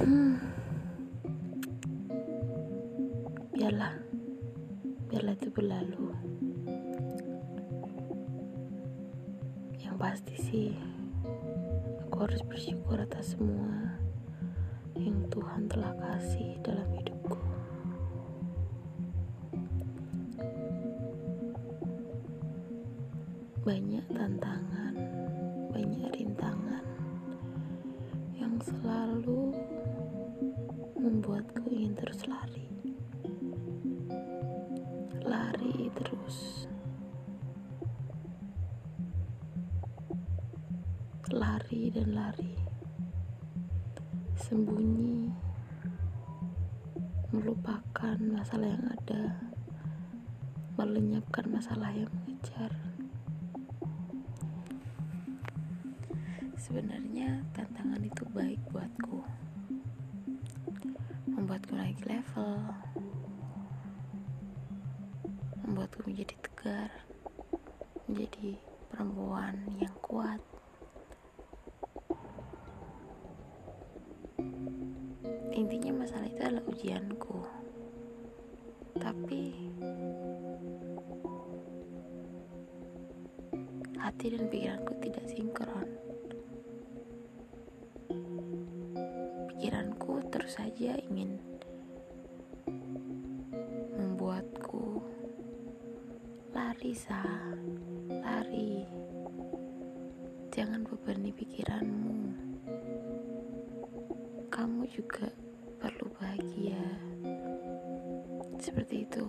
hmm. biarlah biarlah itu berlalu yang pasti sih aku harus bersyukur atas semua yang Tuhan telah kasih dalam hidupku membuatku ingin terus lari. Lari terus. Lari dan lari. Sembunyi melupakan masalah yang ada, melenyapkan masalah yang mengejar. Membuatku menjadi tegar. Menjadi perempuan yang kuat. Intinya masalah itu adalah ujianku. Tapi hati dan pikiranku sah lari. Jangan bebani pikiranmu. Kamu juga perlu bahagia. Seperti itu.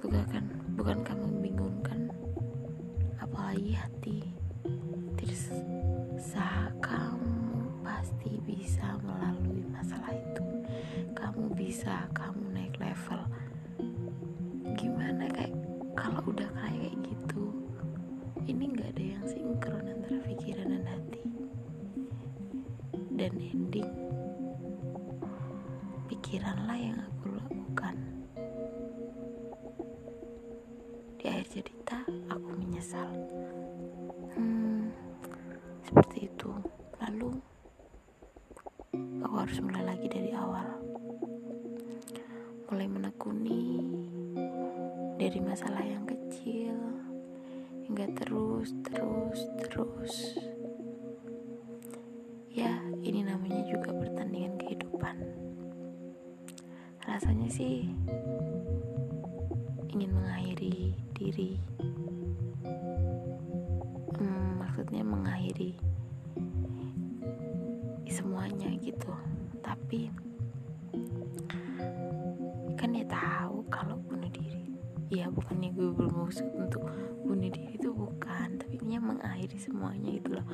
Bukan bukan kamu membingungkan. Apalagi hati tidak sah kamu pasti bisa melalui masalah itu. Kamu bisa kamu naik kalau udah kayak gitu ini nggak ada yang sinkron antara pikiran dan hati. Dan ending pikiranlah yang ya ini namanya juga pertandingan kehidupan. Rasanya sih ingin mengakhiri diri. Hmm, maksudnya mengakhiri semuanya gitu. Tapi kan ya tahu kalau bunuh diri. Ya bukannya gue bermaksud untuk bunuh diri itu bukan tapi ini mengakhiri semuanya gitu loh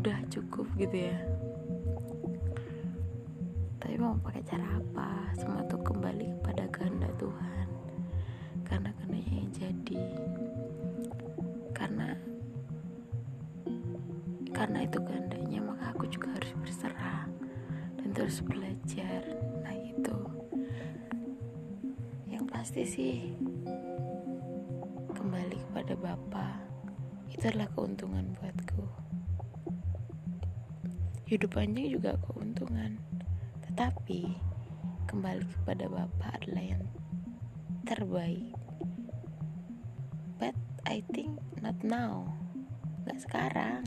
udah cukup gitu ya. Tapi mau pakai cara apa? Semua tuh kembali kepada kehendak Tuhan. Karena kehendaknya yang jadi. Karena karena itu kehendaknya maka aku juga harus berserah dan terus belajar. Nah itu. Yang pasti sih kembali kepada Bapa itu adalah keuntungan buatku hidup panjang juga keuntungan. Tetapi kembali kepada Bapa adalah yang terbaik. But I think not now. Gak sekarang.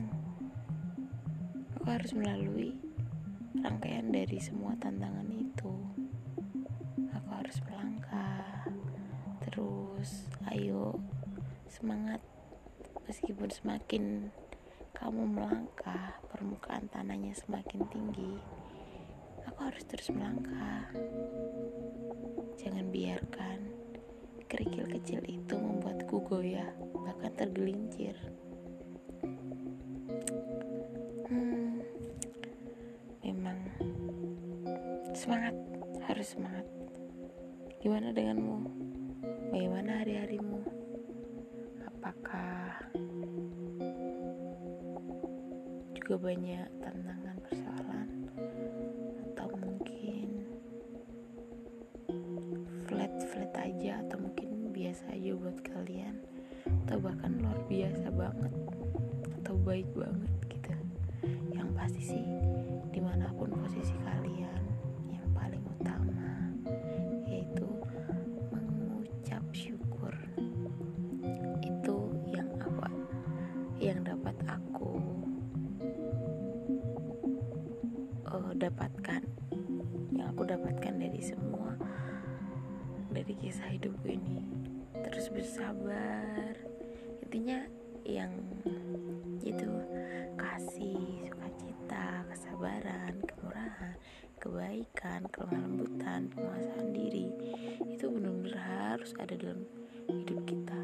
Aku harus melalui rangkaian dari semua tantangan itu. Aku harus melangkah. Terus ayo semangat. Meskipun semakin kamu melangkah permukaan tanahnya semakin tinggi aku harus terus melangkah. Jangan biarkan kerikil kecil itu membuatku goyah bahkan tergelincir. Hmm, memang semangat harus semangat. Gimana denganmu? Bagaimana hari-harimu juga banyak tantangan persoalan atau mungkin flat flat aja atau mungkin biasa aja buat kalian atau bahkan luar biasa banget atau baik banget gitu. Yang pasti sih di mana pun posisi kalian yang paling utama dari kisah hidupku ini. Terus bersabar. Intinya yang itu kasih sukacita kesabaran kemurahan kebaikan kelemah lembutan penguasaan diri. Itu benar-benar harus ada dalam hidup kita.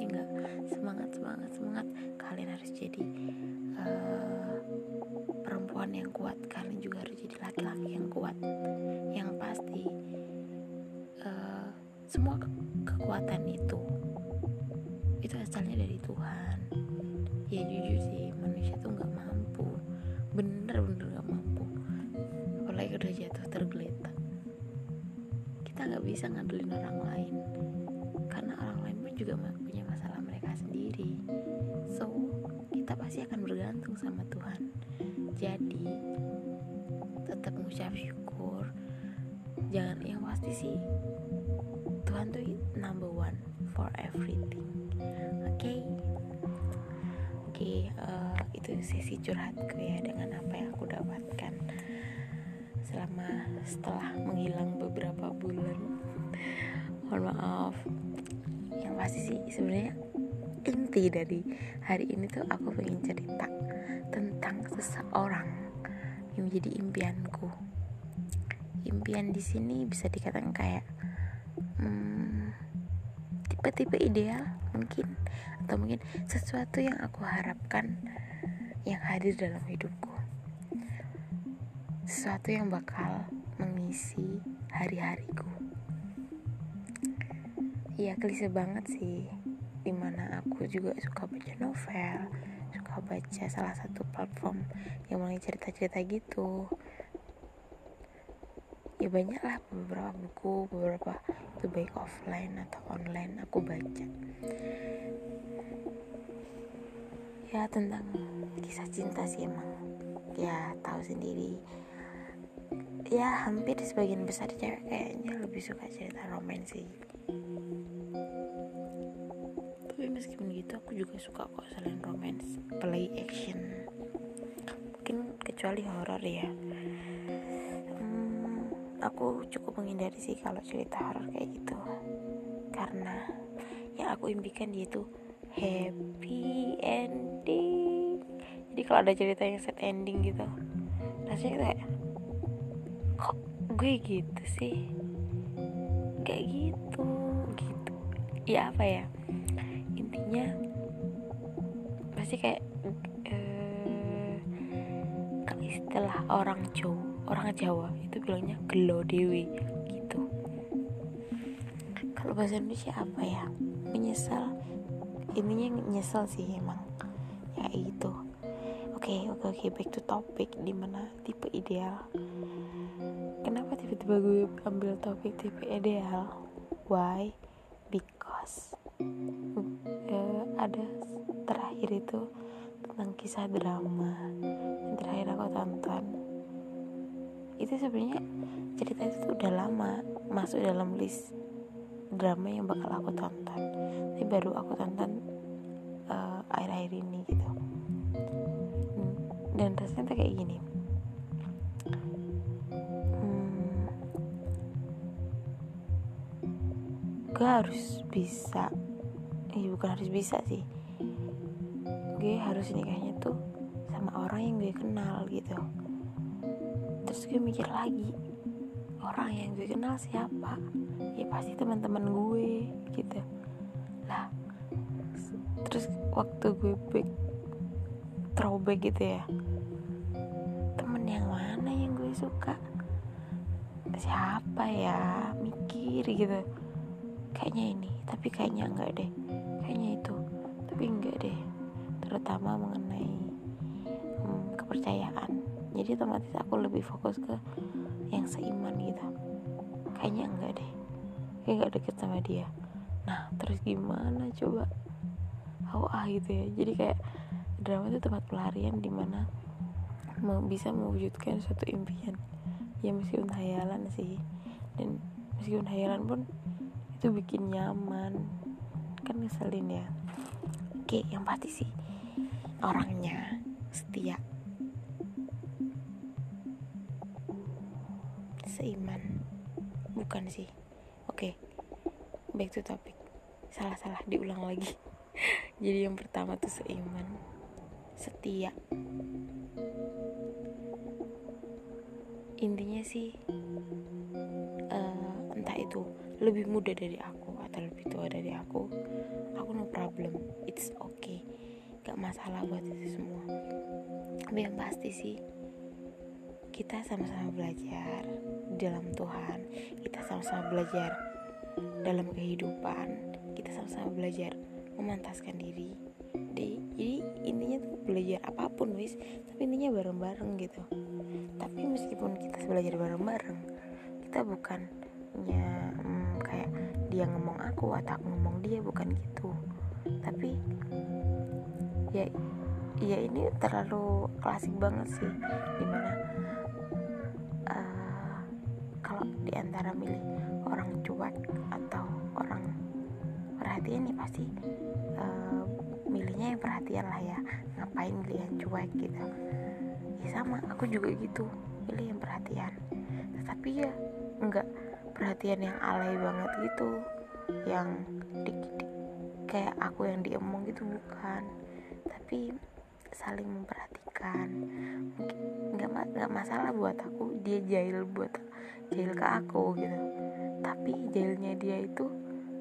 Ya enggak? Semangat semangat semangat. Kalian harus jadi uh, perempuan yang kuat. Kalian juga harus jadi laki-laki bener-bener nggak mampu. Apalagi udah jatuh tergeletak. Kita nggak bisa ngandelin orang lain. Karena orang lain pun juga punya masalah mereka sendiri. So kita pasti akan bergantung sama Tuhan. Jadi tetap mengucap syukur. Jangan yang pasti sih Tuhan tuh number one for everything. Oke? Okay? oke okay, uh, eh, itu sesi curhatku ya dengan apa yang aku dapatkan selama setelah menghilang beberapa bulan. Mohon maaf. Yang pasti sih sebenarnya inti dari hari ini tuh aku pengen cerita tentang seseorang yang menjadi impianku. Impian di sini bisa dikatakan kayak hmm, tipe-tipe ideal mungkin atau mungkin sesuatu yang aku harapkan yang hadir dalam hidupku sesuatu yang bakal mengisi hari-hariku. Ya klise banget sih di mana aku juga suka baca novel suka baca salah satu platform yang mulai cerita-cerita gitu. Ya banyak lah beberapa buku beberapa itu baik offline atau online aku baca. Ya tentang kisah cinta sih emang. Ya tahu sendiri ya hampir sebagian besar cewek kayaknya lebih suka cerita romansi tapi meskipun gitu aku juga suka kok selain romance play action. Mungkin kecuali horror ya. Aku cukup menghindari sih kalau cerita horor kayak gitu. Karena yang aku impikan dia itu happy ending. Jadi kalau ada cerita yang sad ending gitu rasanya kayak kok gue gitu sih? Kayak gitu gitu. Ya apa ya? Intinya pasti kayak uh, istilah orang Jawa orang Jawa itu bilangnya gelo dewi gitu. Kalau bahasa Indonesia apa ya? Menyesal. Ininya nyesel sih emang. Ya itu. Oke okay, oke okay, oke. Okay, back to topic di mana tipe ideal tiba-tiba gue ambil topik tipe ideal. Why? Because uh, ada terakhir itu tentang kisah drama. Yang terakhir aku tonton. Itu sebenarnya cerita itu tuh udah lama masuk dalam list drama yang bakal aku tonton. Tapi baru aku tonton uh, akhir-akhir ini gitu. Dan rasanya tuh kayak gini gue harus bisa eh bukan harus bisa sih. Gue harus nikahnya tuh sama orang yang gue kenal gitu. Terus gue mikir lagi orang yang gue kenal siapa? Ya pasti teman-teman gue gitu. Lah terus waktu gue back throwback gitu ya temen yang mana yang gue suka? Siapa ya? Mikir gitu kayaknya ini tapi kayaknya enggak deh. Kayaknya itu tapi enggak deh. Terutama mengenai hmm, kepercayaan. Jadi otomatis aku lebih fokus ke yang seiman gitu. Kayaknya enggak deh. Kayak gak deket sama dia. Nah terus gimana coba? HOA gitu ya. Jadi kayak drama itu tempat pelarian di mana bisa mewujudkan suatu impian. Ya meskipun hayalan sih. Dan meskipun hayalan pun itu bikin nyaman. Kan ngeselin ya. Oke yang pasti sih orangnya setia. Seiman. Bukan sih. Oke back to topic. Salah salah diulang lagi. Jadi yang pertama tuh seiman. Setia. Intinya sih uh, entah itu lebih muda dari aku atau lebih tua dari aku aku no problem. It's okay. Gak masalah buat itu semua. Tapi yang pasti sih kita sama-sama belajar dalam Tuhan. Kita sama-sama belajar dalam kehidupan. Kita sama-sama belajar memantaskan diri. Jadi intinya tuh belajar apa pun wis. Tapi intinya bareng-bareng gitu. Tapi meskipun kita belajar bareng-bareng kita bukannya hmm, kayak dia ngomong aku atau aku ngomong dia bukan gitu. Tapi ya ya ini terlalu klasik banget sih di mana uh, kalau di antara milih orang cuek atau orang perhatian nih pasti uh, milihnya yang perhatian lah ya ngapain milih yang cuek gitu. Ya sama aku juga gitu milih yang perhatian. Tetapi ya enggak perhatian yang alay banget gitu. Yang di, di, kayak aku yang diemong gitu bukan. Tapi saling memperhatikan. Nggak nggak masalah buat aku dia jahil buat jahil ke aku gitu. Tapi jahilnya dia itu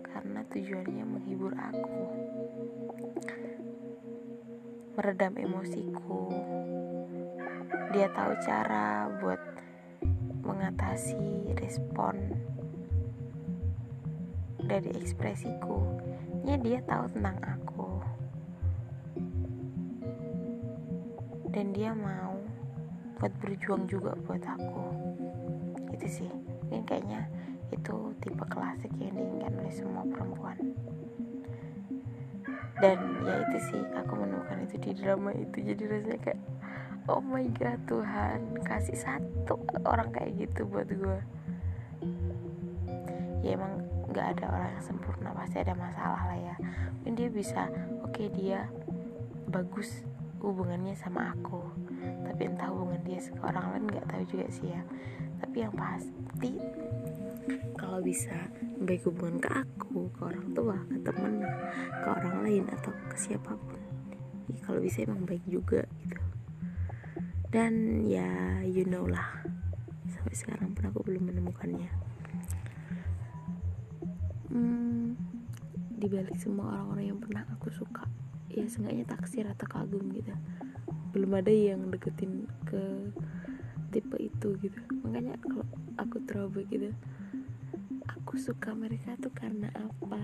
karena tujuannya menghibur aku. Meredam emosiku. Dia tahu cara buat mengatasi respon dari ekspresiku. Ya dia tahu tentang aku. Dan dia mau buat berjuang juga buat aku. Itu sih. Mungkin kayaknya itu tipe klasik yang diinginkan oleh semua perempuan. Dan ya itu sih aku menemukan itu di drama itu. Jadi rasanya kayak oh my god Tuhan kasih satu orang kayak gitu buat gue ya emang nggak ada orang yang sempurna pasti ada masalah lah ya. Mungkin dia bisa oke okay, dia bagus hubungannya sama aku. Tapi entah hubungan dia ke orang lain nggak tahu juga sih ya. Tapi yang pasti kalau bisa baik hubungan ke aku ke orang tua ke temen ke orang lain atau ke siapa pun ya, kalau bisa emang baik juga gitu dan ya you know lah. Sampai sekarang pun aku belum menemukannya. Hmm, dibalik semua orang-orang yang pernah aku suka ya seenggaknya taksir atau kagum gitu. Belum ada yang deketin ke tipe itu gitu. Makanya kalau aku terobek gitu aku suka mereka tuh karena apa?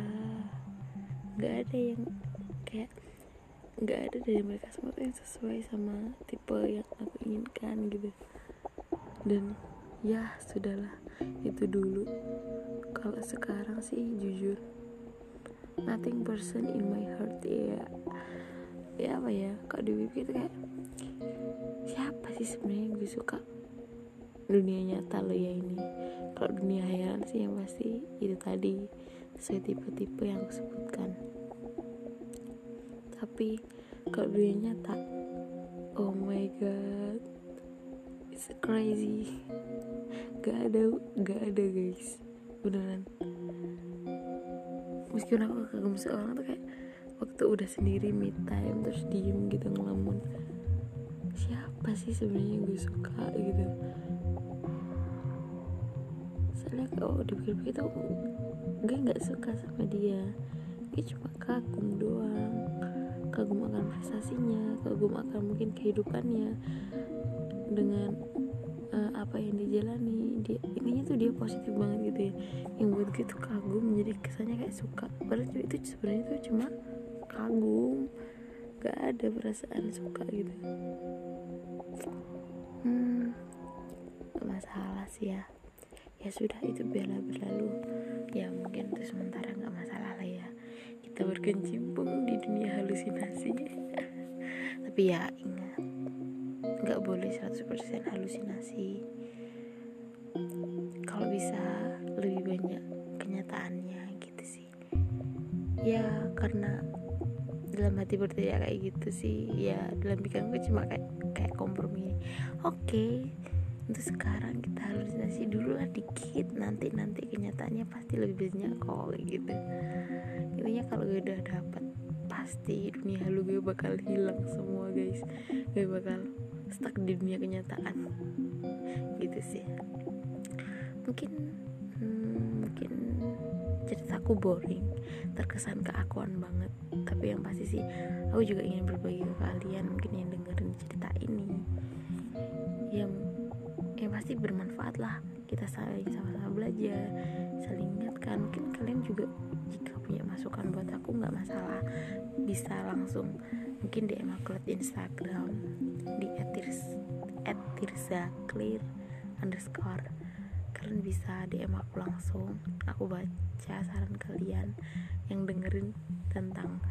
Nggak ada yang kayak nggak ada dari mereka semua yang sesuai sama tipe yang aku inginkan gitu. Dan ya sudahlah. Itu dulu. Kalau sekarang sih jujur nothing person in my heart ya ya apa ya? Kalau di WP itu kayak siapa sih sebenarnya yang gue suka dunia nyata lo ya ini? Kalau dunia hayalan sih yang pasti itu tadi sesuai tipe-tipe yang aku sebutkan tapi kalau dunia nyata oh my god it's crazy. Gak ada gak ada guys beneran. Meskipun aku kagum seorang tuh kayak waktu udah sendiri me time terus diem gitu ngelamun. Siapa sih sebenarnya gue suka gitu? Soalnya kalau dipikir-pikir tuh gue nggak suka sama dia. Gue cuma kagum doang kagum akan prestasinya kagum akan mungkin kehidupannya dengan uh, apa yang dijalani dia intinya tuh dia positif banget gitu ya. Yang buat gue tuh kagum jadi kesannya kayak suka. Padahal itu sebenarnya tuh cuma kagum gak ada perasaan suka gitu. Hmm masalah sih ya. Ya sudah itu biarlah berlalu. Ya mungkin itu sementara nggak masalah lah ya kita berkecimpung di dunia halusinasi. Tapi ya ingat nggak boleh 100% halusinasi. Kalau bisa lebih banyak kenyataannya gitu sih. Ya karena dalam hati berteriak kayak gitu sih ya dalam pikiranku cuma kayak kayak kompromi. Oke okay, untuk sekarang kita halusinasi dulu lah dikit. Nanti nanti kenyataannya pasti lebih banyak kok gitu kalau gue udah dapet pasti dunia halu gue bakal hilang semua guys. Gue bakal stuck di dunia kenyataan. Gitu sih. Mungkin hmm, mungkin ceritaku boring terkesan keakuan banget. Tapi yang pasti sih aku juga ingin berbagi ke kalian mungkin yang dengerin cerita ini. Yang yang pasti bermanfaat lah. Kita saling sama-sama belajar saling ingatkan. Mungkin kalian juga masukan buat aku nggak masalah. Bisa langsung mungkin DM aku di Instagram di etirs clear underscore. Kalian bisa DM aku langsung aku baca saran kalian yang dengerin tentang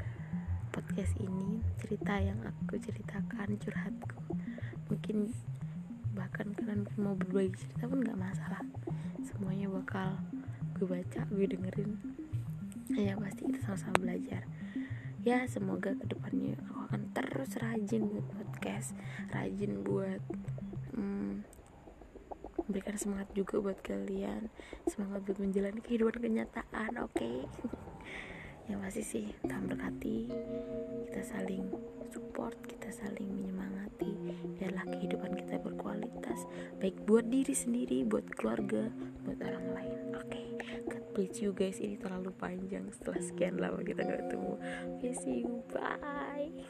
podcast ini cerita yang aku ceritakan curhatku. Mungkin bahkan kalian mau berbagi cerita pun nggak masalah. Semuanya bakal gue baca gue dengerin ya pasti kita sama-sama belajar. Ya semoga ke depannya aku akan terus rajin buat podcast rajin buat hmm, memberikan semangat juga buat kalian. Semangat buat menjalani kehidupan kenyataan oke? Okay? yang pasti sih Tuhan berkati kita saling support kita saling menyemangati biarlah kehidupan kita berkualitas. Baik buat diri sendiri buat keluarga buat orang lain bless you guys ini terlalu panjang. Setelah sekian lama kita gak ketemu. See you. Bye